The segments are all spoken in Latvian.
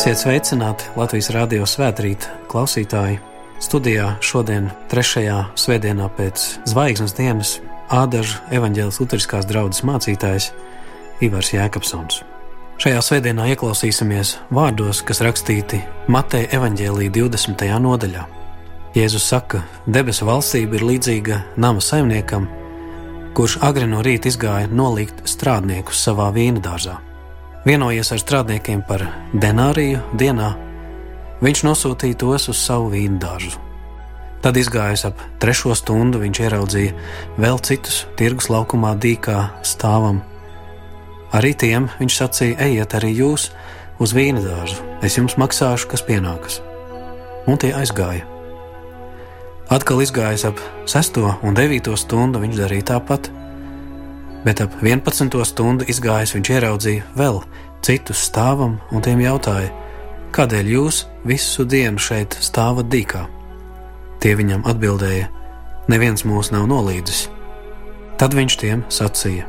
Esiet sveicināti Latvijas Rādio svētkrīt klausītāji. Studijā šodien, trešajā svētdienā pēc zvaigznes dienas, Ādažu evaņģēlis Lutriskās draudzes mācītājs Ivars Jēkabsons. Šajā svētdienā ieklausīsimies vārdos, kas rakstīti Mateja evaņģēlī 20. nodaļā. Jēzus saka, debesu valstība ir līdzīga nama saimniekam, kurš agri no rīta izgāja nolikt strādniekus savā vīna dārzā. Vienojies ar strādniekiem par denāriju dienā, viņš nosūtīja tos uz savu vīnu dārzu. Tad, izgājis ap trešo stundu, viņš ieraudzīja vēl citus tirgus laukumā dīkā stāvam. Arī tiem viņš sacīja: Ejiet arī jūs uz vīna dārzu, es jums maksāšu, kas pienākas. Un tie aizgāja. Atkal izgājis ap 6 un 9 stundu, viņš darīja tāpat bet ap 11. stundu izgājis viņš ieraudzīja vēl citus stāvam un tiem jautāja, kādēļ jūs visu dienu šeit stāvat dīkā? Tie viņam atbildēja: Neviens mūs nav nolīdzis. Tad viņš tiem sacīja: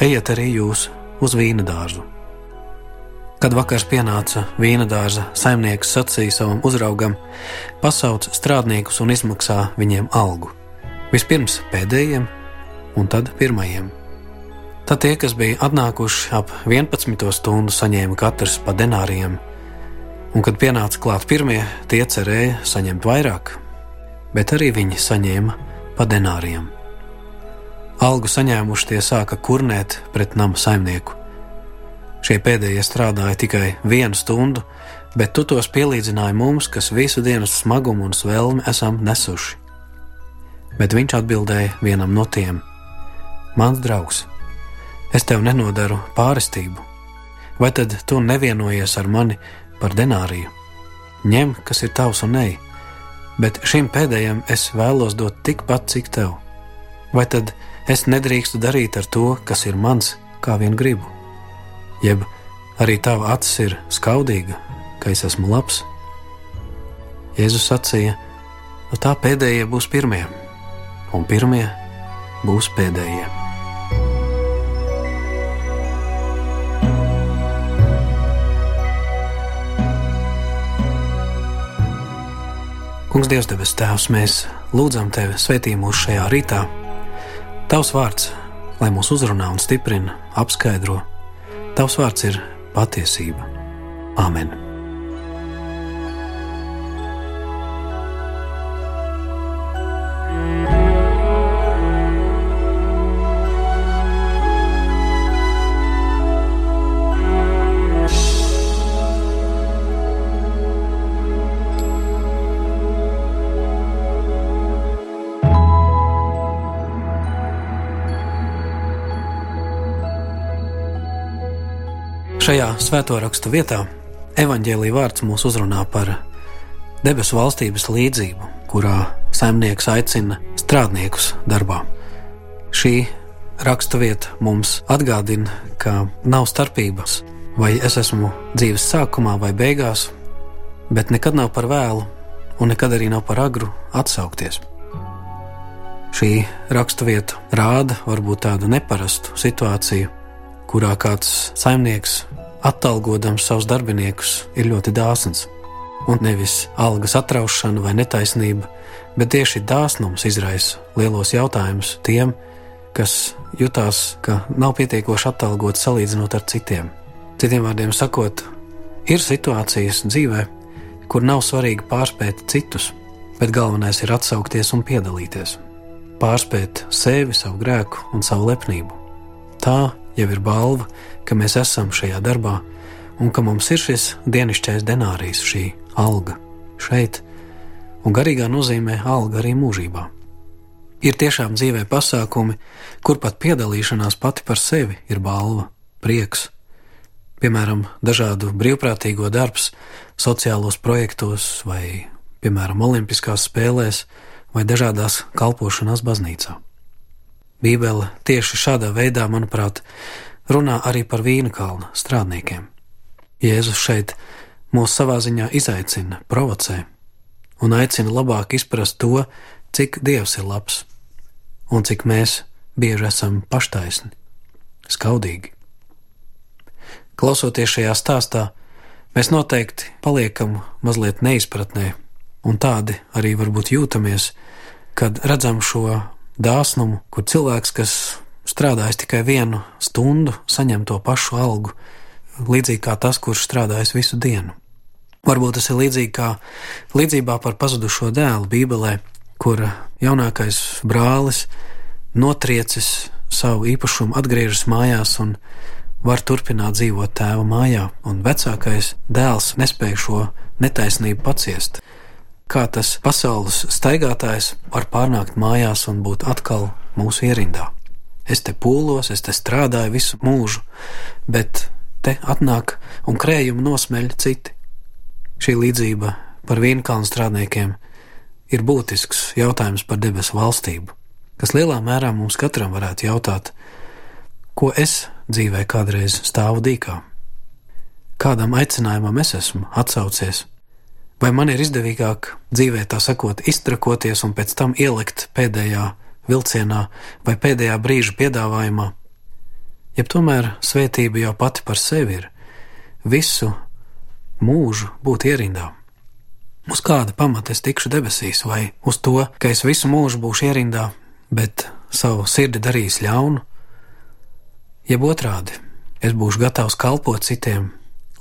Ejiet arī jūs uz vīna dārzu. Kad vakars pienāca, vīna dārza saimnieks sacīja savam uzraugam: Pasauc strādniekus un izmaksā viņiem algu. Vispirms pēdējiem, un tad pirmajiem. Tad tie, kas bija atnākuši ap 11. stundu, saņēma katrs pa denāriem, un kad pienāca klāt pirmie, tie cerēja saņemt vairāk, bet arī viņi saņēma pa denāriem. Algu saņēmuši tie sāka kurnēt pret nama saimnieku. Šie pēdējie strādāja tikai vienu stundu, bet tu tos pielīdzināji mums, kas visu dienas smagumu un svelmi esam nesuši. Bet viņš atbildēja vienam no tiem: Mans draugs, es tev nenodaru pārestību, vai tad tu nevienojies ar mani par denāriju? Ņem, kas ir tavs un ej, bet šim pēdējam es vēlos dot tikpat, cik tev. Vai tad es nedrīkstu darīt ar to, kas ir mans, kā vien gribu? Jeb arī tava acis ir skaudīga, ka es esmu labs? Jēzus sacīja, no tā pēdējie būs pirmie, un pirmie būs pēdējie. Kungs, Dievs, debes Tēvs, mēs lūdzam Tevi, svētī mūs šajā rītā. Tavs vārds, lai mūs uzrunā un stiprina, apskaidro. Tavs vārds ir patiesība. Āmen! Šajā svēto rakstu vietā evaņģēlīja vārds mūs uzrunā par debesu valstības līdzību, kurā saimnieks aicina strādniekus darbā. Šī raksturvieta mums atgādina, ka nav starpības, vai es esmu dzīves sākumā vai beigās, bet nekad nav par vēlu un nekad arī nav par agru atsaukties. Šī raksturvieta rāda varbūt tādu neparastu situāciju, kurā kāds saimnieks, atalgodams savus darbiniekus, ir ļoti dāsns. Un nevis algas atraušana vai netaisnība, bet tieši dāsnums izraisa lielos jautājumus tiem, kas jutās, ka nav pietiekoši atalgoti salīdzinot ar citiem. Citiem vārdiem sakot, ir situācijas dzīvē, kur nav svarīgi pārspēt citus, bet galvenais ir atsaukties un piedalīties. Pārspēt sevi, savu grēku un savu lepnību. Tā jau ir balva, ka mēs esam šajā darbā un ka mums ir šis dienasčais denārijs, šī alga šeit, un garīgā nozīmē alga arī mūžībā. Ir tiešām dzīvē pasākumi, kur pat piedalīšanās pati par sevi ir balva, prieks. Piemēram, dažādu brīvprātīgo darbs, sociālos projektos vai, piemēram, olimpiskās spēlēs vai dažādās kalpošanās baznīcā. Bībele tieši šādā veidā, manuprāt, runā arī par vīna kalna strādniekiem. Jēzus šeit mūs savā ziņā izaicina, provocē un aicina labāk izprast to, cik Dievs ir labs un cik mēs bieži esam paštaisni, skaudīgi. Klausoties šajā stāstā, Mēs noteikti paliekam mazliet neizpratnē, un tādi arī varbūt jūtamies, kad redzam šo dāsnumu, kur cilvēks, kas strādājis tikai vienu stundu, saņem to pašu algu, līdzīgi kā tas, kurš strādājis visu dienu. Varbūt tas ir līdzīgi kā līdzībā par pazudušo dēlu Bībelē, kur jaunākais brālis notriecis savu īpašumu, atgriežas mājās un var turpināt dzīvot tēva mājā, un vecākais dēls nespēja šo netaisnību paciest. Kā tas pasaules staigātājs var pārnākt mājās un būt atkal mūsu ierindā? Es te pūlos, es te strādāju visu mūžu, bet te atnāk un krējumu nosmeļ citi. Šī līdzība par vīnkalnu strādniekiem ir būtisks jautājums par debesu valstību, kas lielā mērā mums katram varētu jautāt, ko es dzīvē kādreiz stāvu dīkā, kādam aicinājumam es esmu atsaucies, vai man ir izdevīgāk dzīvē tā sakot, iztrakoties un pēc tam ielikt pēdējā vilcienā vai pēdējā brīža piedāvājumā, jeb tomēr svētība jau pati par sevi ir visu mūžu būt ierindā. Uz kāda pamata es tikšu debesīs, vai uz to, ka es visu mūžu būšu ierindā, bet savu sirdi darīs ļaunu, jeb otrādi, es būšu gatavs kalpot citiem,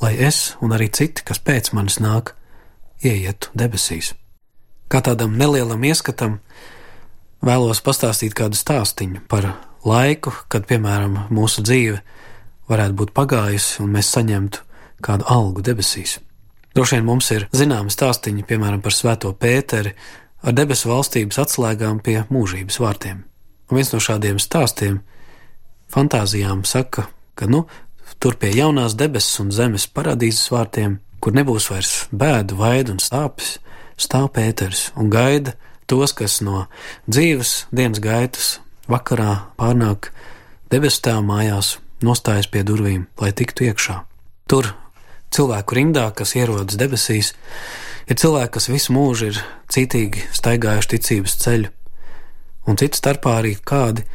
lai es un arī citi, kas pēc manis nāk, ieietu debesīs. Kā tādam nelielam ieskatam, vēlos pastāstīt kādu stāstīņu par laiku, kad, piemēram, mūsu dzīve varētu būt pagājusi un mēs saņemtu kādu algu debesīs. Droši vien mums ir zināmi stāstīņi, piemēram, par Svēto Pēteri ar debesu valstības atslēgām pie mūžības vārtiem. Un viens no šādiem stāstiem, fantāzijām saka, ka nu, tur pie jaunās debesis un zemes paradīzes vārtiem, kur nebūs vairs bēdu, vaidu un sāpes, stāv Pēters un gaida tos, kas no dzīves dienas gaitas vakarā pārnāk debesu tēva mājās, nostājas pie durvīm, lai tiktu iekšā. Tur cilvēku rindā, kas ierodas debesīs, ir cilvēki, kas visu mūžu ir cītīgi staigājuši ticības ceļu, un citu starpā arī kādi,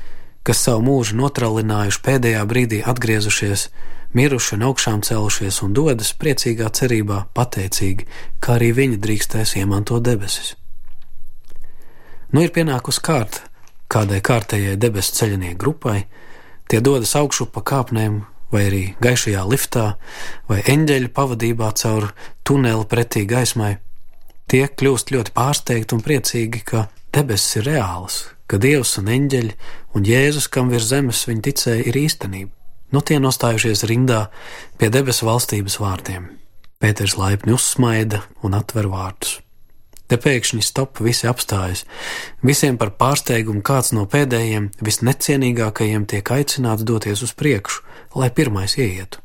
kas savu mūžu notralinājuši pēdējā brīdī atgriezušies, miruši un augšām celušies un dodas priecīgā cerībā, pateicīgi, kā arī viņi drīkstēs iemantot debesis. Nu ir pienākusi kārta kādai kārtējai debesu ceļnieku grupai, tie dodas augšu pa kāpnēm, vai arī gaišajā liftā, vai eņģeļa pavadībā caur tuneli pretī gaismai, tie kļūst ļoti pārsteigti un priecīgi, ka debesis ir reāls, ka Dievs un eņģeļi un Jēzus, kam virs zemes viņi ticēja, ir īstenība. Nu tie nostājušies rindā pie debesu valstības vārtiem. Pēters laipni uzsmaida un atver vārtus. Te pēkšņi stop, visi apstājas. Visiem par pārsteigumu kāds no pēdējiem, visnecienīgākajiem tiek aicināts doties uz priekšu, lai pirmais ieietu.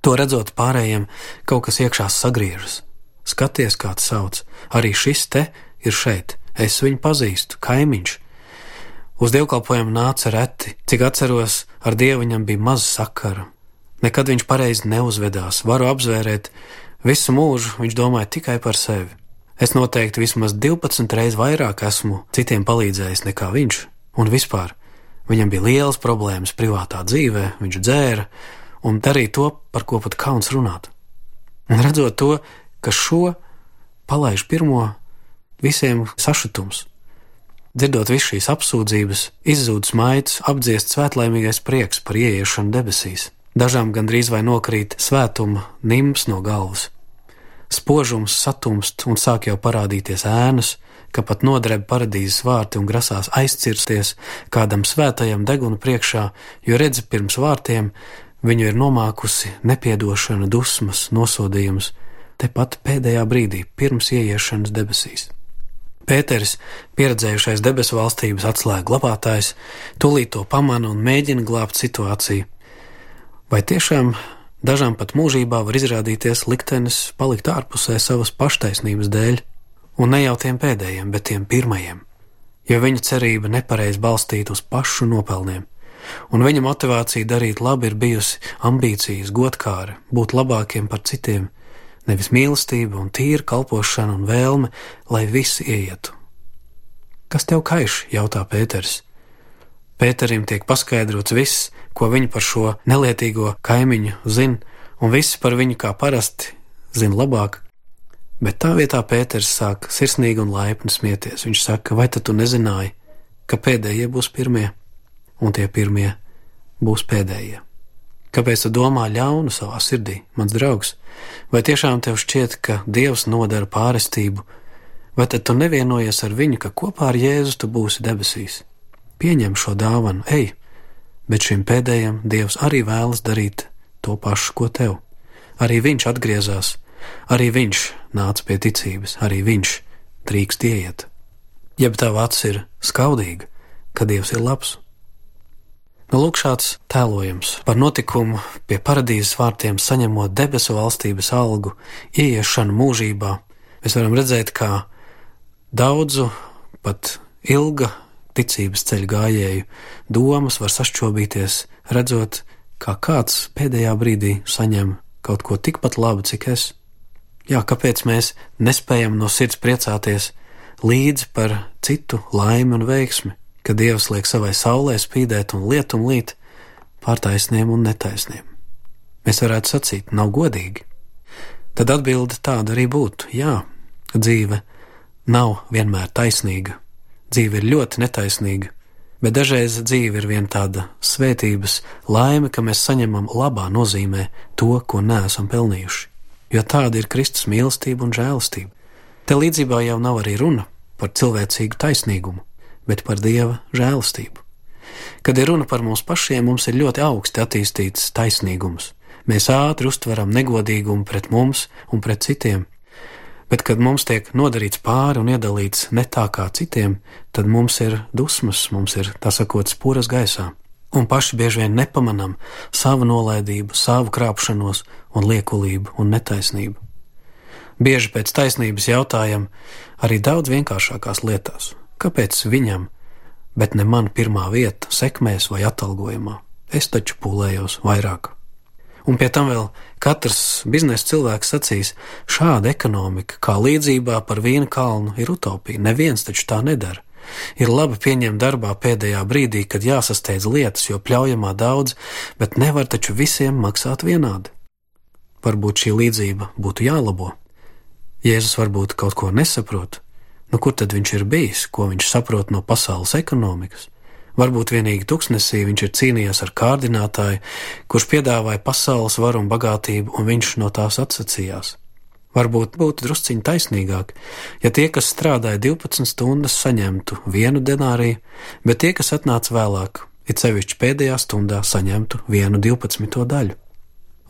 To redzot, pārējiem kaut kas iekšā sagriežas. Skaties, kāds sauc, arī šis te ir šeit, es viņu pazīstu, kaimiņš. Uz dievkalpojumu nāca reti, cik atceros, ar dievu viņam bija maz sakara. Nekad viņš pareizi neuzvedās, varu apzvērēt, visu mūžu viņš domāja tikai par sevi. Es noteikti vismaz 12 reizes vairāk esmu citiem palīdzējis nekā viņš, un vispār viņam bija lielas problēmas privātā dzīvē, viņš dzēra un darīja to, par ko pat kauns runāt. Un redzot to, ka šo palaiž pirmo, visiem sašutums. Dzirdot visu šīs apsūdzības, izzūd smaids, apdziest svētlaimīgais prieks par ieiešanu debesīs. Dažām gandrīz vai nokrīt svētuma nims no galvas. Spožums satumst un sāk jau parādīties ēnas, ka pat nodreb paradīzes vārti un grasās aizcirsties kādam svētajam deguna priekšā, jo redzi pirms vārtiem viņu ir nomākusi nepiedošana, dusmas, nosodījums, tepat pēdējā brīdī, pirms ieiešanas debesīs. Pēteris, pieredzējušais debesu valstības atslēgu glabātājs, tūlīt to pamana un mēģina glābt situāciju. Vai tiešām Dažām pat mūžībā var izrādīties liktenis palikt ārpusē savas paštaisnības dēļ, un ne jau tiem pēdējiem, bet tiem pirmajiem, jo viņa cerība nepareizi balstīta uz pašu nopelniem, un viņa motivācija darīt labi ir bijusi ambīcijas, godkāra, būt labākiem par citiem, nevis mīlestība un tīra kalpošana un vēlme, lai visi ieietu. Kas tev kaiš? jautā Pēters. Pēterim tiek paskaidrots viss, ko viņi par šo nelietīgo kaimiņu zina, un visi par viņu kā parasti zina labāk. Bet tā vietā Pēters sāk sirsnīgi un laipni smieties. Viņš saka, vai tu nezināji, ka pēdējie būs pirmie, un tie pirmie būs pēdējie? Kāpēc tu domā ļaunu savā sirdī, mans draugs? Vai tiešām tev šķiet, ka Dievs nodara pārestību, vai tad tu nevienojies ar viņu, ka kopā ar Jēzu tu būsi debesīs? Pieņem šo dāvanu, ej, bet šim pēdējam Dievs arī vēlas darīt to pašu, ko tev. Arī viņš atgriezās, arī viņš nāca pie ticības, arī viņš drīkst ieiet. Jeb tā acis ir skaudīga, ka Dievs ir labs. Nu, lūk, šāds tēlojums par notikumu pie paradīzes vārtiem saņemot debesu valstības algu, ieiešanu mūžībā. Mēs varam redzēt, kā daudzu pat ilga ticības ceļu gājēju domas var sašķobīties, redzot, kā kāds pēdējā brīdī saņem kaut ko tikpat labu, cik es. Jā, kāpēc mēs nespējam no sirds priecāties līdzi par citu laimi un veiksmi? Ka Dievs liek savai saulē spīdēt un lietum līt pār taisniem un netaisniem. Mēs varētu sacīt, nav godīgi. Tad atbilde tāda arī būtu: jā, dzīve nav vienmēr taisnīga, dzīve ir ļoti netaisnīga, bet dažreiz dzīve ir viena tāda svētības laime, ka mēs saņemam labā nozīmē to, ko neesam pelnījuši, jo tāda ir Kristus mīlestība un žēlastība. Te līdzībā jau nav arī runa par cilvēcīgu taisnīgumu bet par dieva žēlastību. Kad ir runa par mums pašiem, mums ir ļoti augsti attīstīts taisnīgums. Mēs ātri uztveram negodīgumu pret mums un pret citiem, bet kad mums tiek nodarīts pāri un iedalīts ne tā kā citiem, tad mums ir dusmas, mums ir tā sakot spūras gaisā, un paši bieži vien nepamanām savu nolaidību, savu krāpšanos un liekulību un netaisnību. Bieži pēc taisnības jautājam arī daudz vienkāršākās lietās, Kāpēc viņam, bet ne man pirmā vieta sekmēs vai atalgojumā? Es taču pūlējos vairāk. Un pie tam vēl katrs biznesa cilvēks sacīs, šāda ekonomika, kā līdzībā par vienu kalnu, ir utopija. Neviens taču tā nedara. Ir labi pieņemt darbā pēdējā brīdī, kad jāsasteidz lietas, jo pļaujamā daudz, bet nevar taču visiem maksāt vienādi. Varbūt šī līdzība būtu jālabo. Jēzus varbūt kaut ko nesaprot, Nu, kur tad viņš ir bijis, ko viņš saprot no pasaules ekonomikas? Varbūt vienīgi tuksnesī viņš ir cīnījies ar kārdinātāju, kurš piedāvāja pasaules varu un bagātību, un viņš no tās atsacījās. Varbūt būtu drusciņi taisnīgāk, ja tie, kas strādāja 12 stundas, saņemtu vienu denāriju, bet tie, kas atnāca vēlāk, it sevišķi pēdējā stundā, saņemtu vienu 12 daļu.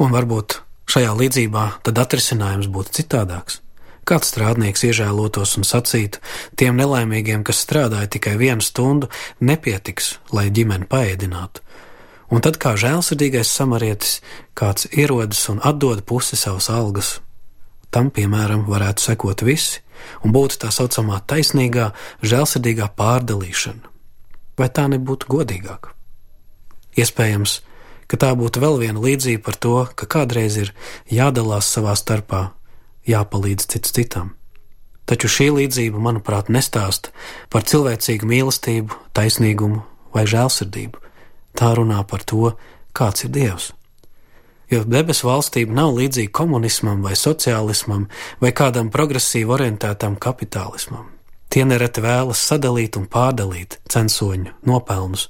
Un varbūt šajā līdzībā tad atrisinājums būtu citādāks. Kāds strādnieks iežēlotos un sacītu, tiem nelaimīgiem, kas strādāja tikai vienu stundu, nepietiks, lai ģimeni paēdinātu. Un tad, kā žēlsirdīgais samarietis, kāds ierodas un atdod pusi savas algas. Tam, piemēram, varētu sekot visi, un būtu tā saucamā taisnīgā, žēlsirdīgā pārdalīšana. Vai tā nebūtu godīgāk? Iespējams, ka tā būtu vēl viena līdzība par to, ka kādreiz ir jādalās savā starpā jāpalīdz cits citam. Taču šī līdzība, manuprāt, nestāsta par cilvēcīgu mīlestību, taisnīgumu vai žēlsirdību. Tā runā par to, kāds ir Dievs. Jo debesu valstība nav līdzīga komunismam vai sociālismam vai kādam progresīvi orientētam kapitālismam. Tie nereti vēlas sadalīt un pārdalīt censoņu nopelnus.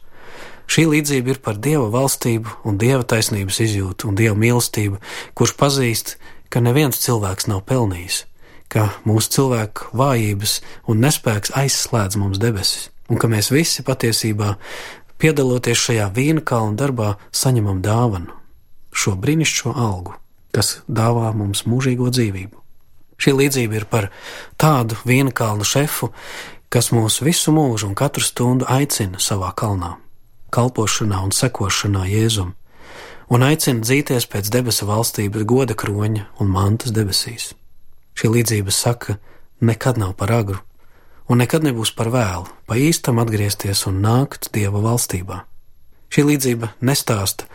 Šī līdzība ir par dieva valstību un dieva taisnības izjūtu un dieva mīlestību, kurš pazīst, ka neviens cilvēks nav pelnījis, ka mūsu cilvēku vājības un nespēks aizslēdz mums debesis, un ka mēs visi patiesībā, piedaloties šajā vīna kalna darbā, saņemam dāvanu, šo brīnišķīgo algu, kas dāvā mums mūžīgo dzīvību. Šī līdzība ir par tādu viena kalna šefu, kas mūs visu mūžu un katru stundu aicina savā kalnā, kalpošanā un sekošanā Jēzumam un aicina dzīties pēc debesu valstības goda kroņa un mantas debesīs. Šī līdzība saka, nekad nav par agru, un nekad nebūs par vēlu pa īstam atgriezties un nākt Dieva valstībā. Šī līdzība nestāsta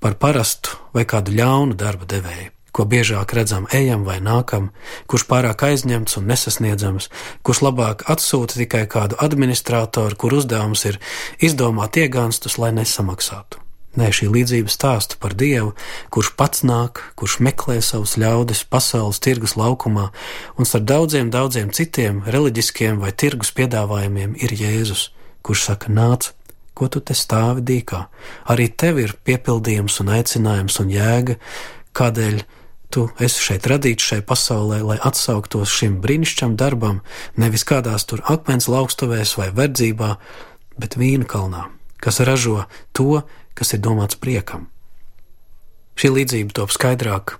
par parastu vai kādu ļaunu darba devēju, ko biežāk redzam ejam vai nākam, kurš pārāk aizņemts un nesasniedzams, kurš labāk atsūta tikai kādu administratoru, kur uzdevums ir izdomāt iegānstus, lai nesamaksātu. Nē, šī līdzība stāsta par Dievu, kurš pats nāk, kurš meklē savus ļaudis pasaules tirgus laukumā, un starp daudziem, daudziem citiem reliģiskiem vai tirgus piedāvājumiem ir Jēzus, kurš saka: Nāc, ko tu te stāvi dīkā? Arī tev ir piepildījums un aicinājums un jēga, kādēļ tu esi šeit radīts šai pasaulē, lai atsauktos šim brīnišķam darbam, nevis kādās tur akmens laukstuvēs vai verdzībā, bet vīna kalnā, kas ražo to, kas ir domāts priekam. Šī līdzība top skaidrāk,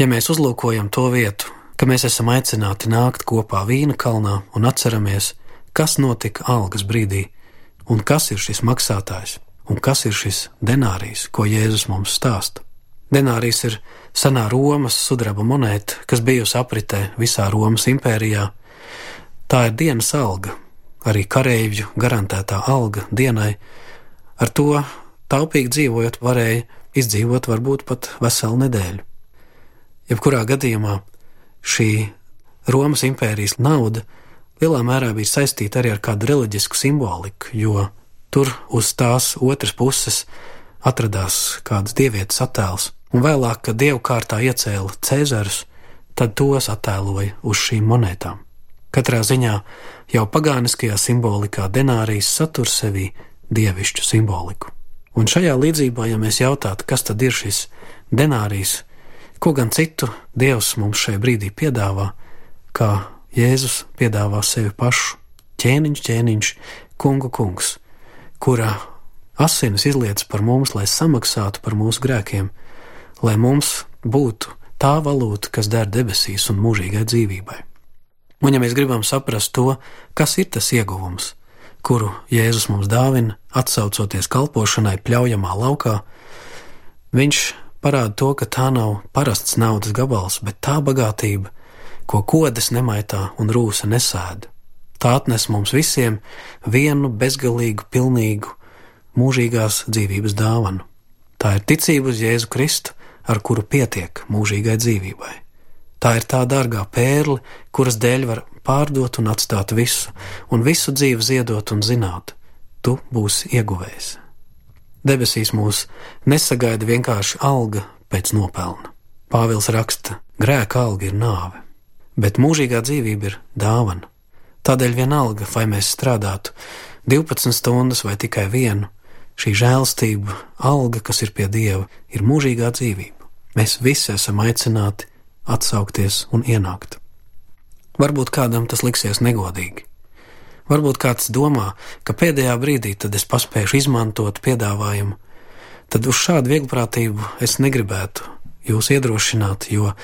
ja mēs uzlūkojam to vietu, ka mēs esam aicināti nākt kopā vīna kalnā un atceramies, kas notika algas brīdī, un kas ir šis maksātājs, un kas ir šis denārijs, ko Jēzus mums stāsta. Denārijs ir senā Romas sudraba monēta, kas bijusi apritē visā Romas impērijā. Tā ir dienas alga, arī kareivju garantētā alga dienai. Ar to taupīgi dzīvojot, varēja izdzīvot varbūt pat veselu nedēļu. Jebkurā gadījumā šī Romas impērijas nauda lielā mērā bija saistīta arī ar kādu reliģisku simboliku, jo tur uz tās otras puses atradās kāds dievietes attēls, un vēlāk, kad dievu kārtā iecēla Cēzarus, tad tos attēloja uz šīm monētām. Katrā ziņā jau pagāniskajā simbolikā denārijas satur sevī dievišķu simboliku. Un šajā līdzībā, ja mēs jautātu, kas tad ir šis denārijs, ko gan citu Dievs mums šajā brīdī piedāvā, kā Jēzus piedāvā sevi pašu, ķēniņš, ķēniņš, kungu kungs, kura asinis izlietas par mums, lai samaksātu par mūsu grēkiem, lai mums būtu tā valūta, kas der debesīs un mūžīgai dzīvībai. Un, ja mēs gribam saprast to, kas ir tas ieguvums, kuru Jēzus mums dāvina, atsaucoties kalpošanai pļaujamā laukā, viņš parāda to, ka tā nav parasts naudas gabals, bet tā bagātība, ko kodas nemaitā un rūsa nesēda. Tā atnes mums visiem vienu bezgalīgu, pilnīgu, mūžīgās dzīvības dāvanu. Tā ir ticība uz Jēzu Kristu, ar kuru pietiek mūžīgai dzīvībai. Tā ir tā dārgā pērle, kuras dēļ var pārdot un atstāt visu, un visu dzīvi ziedot un zināt, tu būsi ieguvējis. Debesīs mūs nesagaida vienkārši alga pēc nopelna. Pāvils raksta, grēka alga ir nāve, bet mūžīgā dzīvība ir dāvana. Tādēļ vienalga, vai mēs strādātu 12 stundas vai tikai vienu, šī žēlstība, alga, kas ir pie Dieva, ir mūžīgā dzīvība. Mēs visi esam aicināti atsaukties un ienākt. Varbūt kādam tas liksies negodīgi. Varbūt kāds domā, ka pēdējā brīdī tad es paspēšu izmantot piedāvājumu, tad uz šādu vieglprātību es negribētu jūs iedrošināt, jo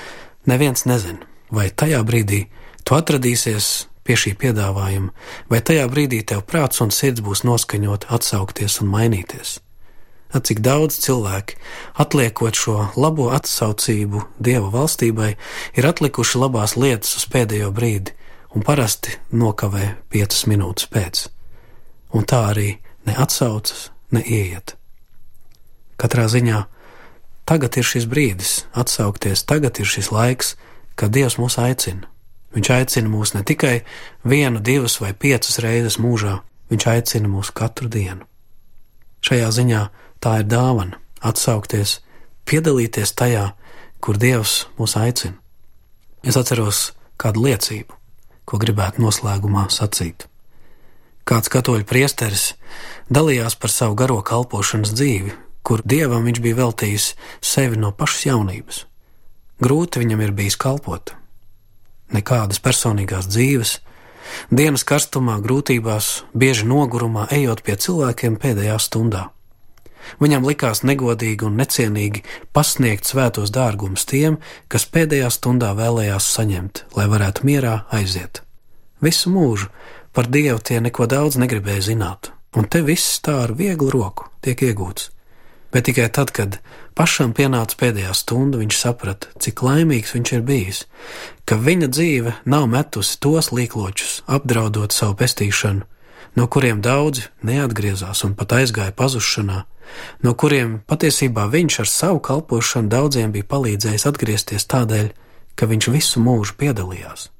neviens nezina, vai tajā brīdī tu atradīsies pie šī piedāvājuma, vai tajā brīdī tev prāts un sirds būs noskaņot atsaukties un mainīties. Cik daudz cilvēki, atliekot šo labo atsaucību Dieva valstībai, ir atlikuši labās lietas uz pēdējo brīdi un parasti nokavē piecas minūtes pēc. Un tā arī neatsaucas, neiet. Katrā ziņā tagad ir šis brīdis atsaukties, tagad ir šis laiks, kad Dievs mūs aicina. Viņš aicina mūs ne tikai vienu, divas vai piecas reizes mūžā, viņš aicina mūs katru dienu. Šajā ziņā Tā ir dāvana atsaukties, piedalīties tajā, kur Dievs mūs aicina. Es atceros kādu liecību, ko gribētu noslēgumā sacīt. Kāds katoļu priesteris dalījās par savu garo kalpošanas dzīvi, kur dievam viņš bija veltījis sevi no pašas jaunības. Grūti viņam ir bijis kalpot. Nekādas personīgās dzīves, dienas karstumā, grūtībās, bieži nogurumā, ejot pie cilvēkiem pēdējā stundā. Viņam likās negodīgi un necienīgi pasniegt svētos dārgumus tiem, kas pēdējā stundā vēlējās saņemt, lai varētu mierā aiziet. Visu mūžu par Dievu tie neko daudz negribēja zināt, un te viss tā ar vieglu roku tiek iegūts. Bet tikai tad, kad pašam pienāca pēdējā stunda, viņš saprata, cik laimīgs viņš ir bijis, ka viņa dzīve nav metusi tos līkločus, apdraudot savu pestīšanu, no kuriem daudzi neatgriezās un pat aizgāja pazušanā, no kuriem patiesībā viņš ar savu kalpošanu daudziem bija palīdzējis atgriezties tādēļ, ka viņš visu mūžu piedalījās.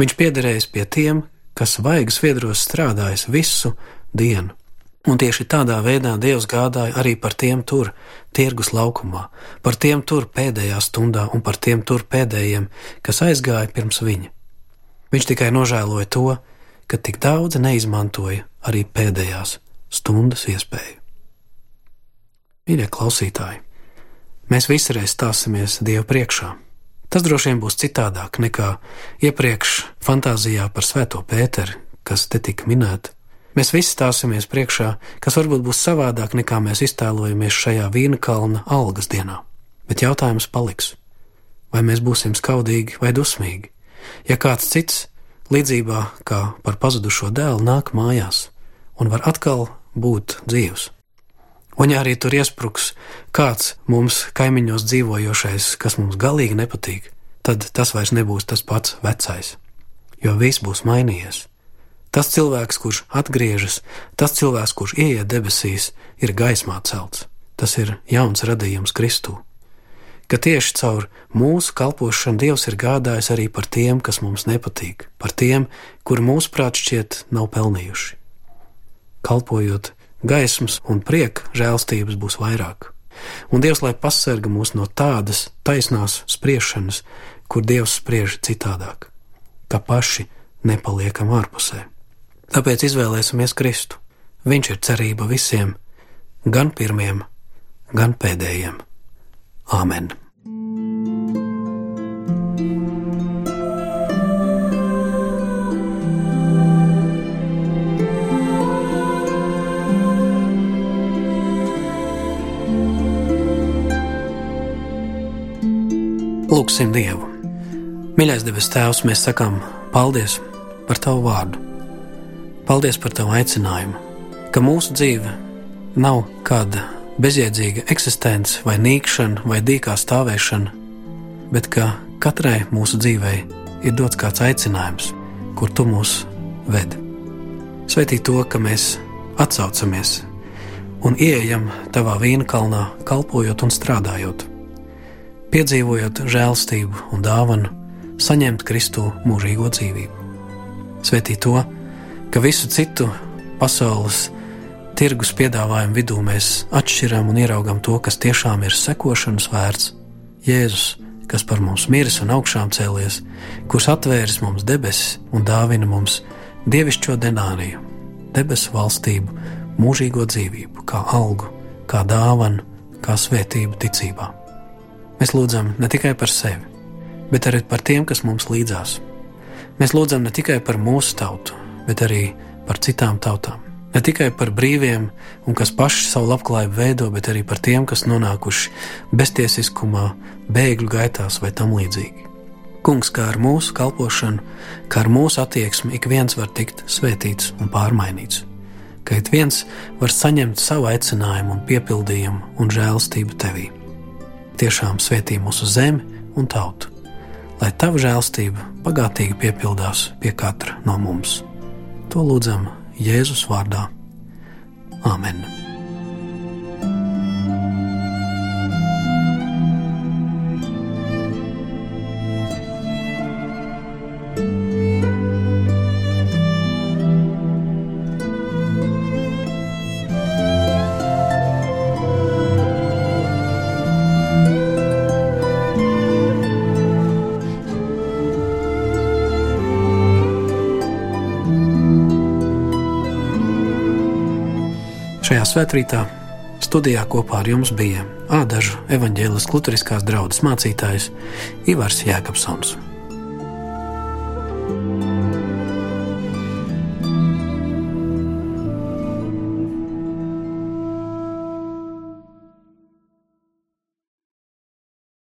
Viņš piederējis pie tiem, kas vaigas viedros strādājis visu dienu. Un tieši tādā veidā Dievs gādāja arī par tiem tur, tirgus laukumā, par tiem tur pēdējā stundā un par tiem tur pēdējiem, kas aizgāja pirms viņa. Viņš tikai nožēloja to, ka tik daudz neizmantoja arī pēdējās stundas iespēju. Mīļie klausītāji, mēs visi reiz stāsimies Dievu priekšā. Tas droši vien būs citādāk nekā iepriekš fantāzijā par Svēto Pēteri, kas te tika minēta Mēs visi stāsimies priekšā, kas varbūt būs savādāk nekā mēs iztēlojamies šajā vīna kalna algas dienā. Bet jautājums paliks: vai mēs būsim skaudīgi vai dusmīgi? Ja kāds cits, līdzībā kā par pazudušo dēlu, nāk mājās un var atkal būt dzīvs. Un ja arī tur iespruks kāds mums kaimiņos dzīvojošais, kas mums galīgi nepatīk, tad tas vairs nebūs tas pats vecais, jo viss būs mainījies. Tas cilvēks, kurš atgriežas, tas cilvēks, kurš ieiet debesīs, ir gaismā celts. Tas ir jauns radījums Kristū. Ka tieši caur mūsu kalpošanu Dievs ir gādājis arī par tiem, kas mums nepatīk, par tiem, kuri mūsuprāt šķiet nav pelnījuši. Kalpojot gaismas un prieka, žēlstības būs vairāk. Un Dievs lai pasarga mūs no tādas taisnās spriešanas, kur Dievs spriež citādāk, ka paši nepaliekam ārpusē. Tāpēc izvēlēsimies Kristu. Viņš ir cerība visiem, gan pirmiem, gan pēdējiem. Āmen! Lūksim Dievu! Mīļais debes Tēvs, mēs sakām paldies par Tavu vārdu! Paldies par tavu aicinājumu, ka mūsu dzīve nav kāda bezjēdzīga eksistence, vai nīkšana, vai dīkā stāvēšana, bet ka katrai mūsu dzīvei ir dots kāds aicinājums, kur tu mūs ved. Svetī to, ka mēs atsaucamies un ieejam tavā vīna kalnā, kalpojot un strādājot, piedzīvojot žēlstību un dāvanu, saņemt Kristu mūžīgo dzīvību. Svetī to, ka visu citu pasaules tirgus piedāvājumu vidū mēs atšķiram un ieraugam to, kas tiešām ir sekošanas vērts. Jēzus, kas par mums miris un augšām cēlies, kurš atvēris mums debesis un dāvina mums dievišķo denāriju, debesu valstību, mūžīgo dzīvību, kā algu, kā dāvanu, kā svētību ticībā. Mēs lūdzam ne tikai par sevi, bet arī par tiem, kas mums līdzās. Mēs lūdzam ne tikai par mūsu tautu, bet arī par citām tautām. Ne tikai par brīviem un kas paši savu labklājību veido, bet arī par tiem, kas nonākuši beztiesiskumā, bēgļu gaitās vai tam līdzīgi. Kungs, kā ar mūsu kalpošanu, kā ar mūsu attieksmi, ik viens var tikt svētīts un pārmainīts. Ka ik viens var saņemt savu aicinājumu un piepildījumu un žēlstību tevī. Tiešām svētī mūsu zemi un tautu, lai tava žēlstība bagātīgi piepildās pie katra no mums. To lūdzam Jēzus vārdā. Āmen! Šajā svētkrītā studijā kopā ar jums bija Ādažu evaņģēlis Lutheriskās draudzes mācītājs Ivars Jēkabsons.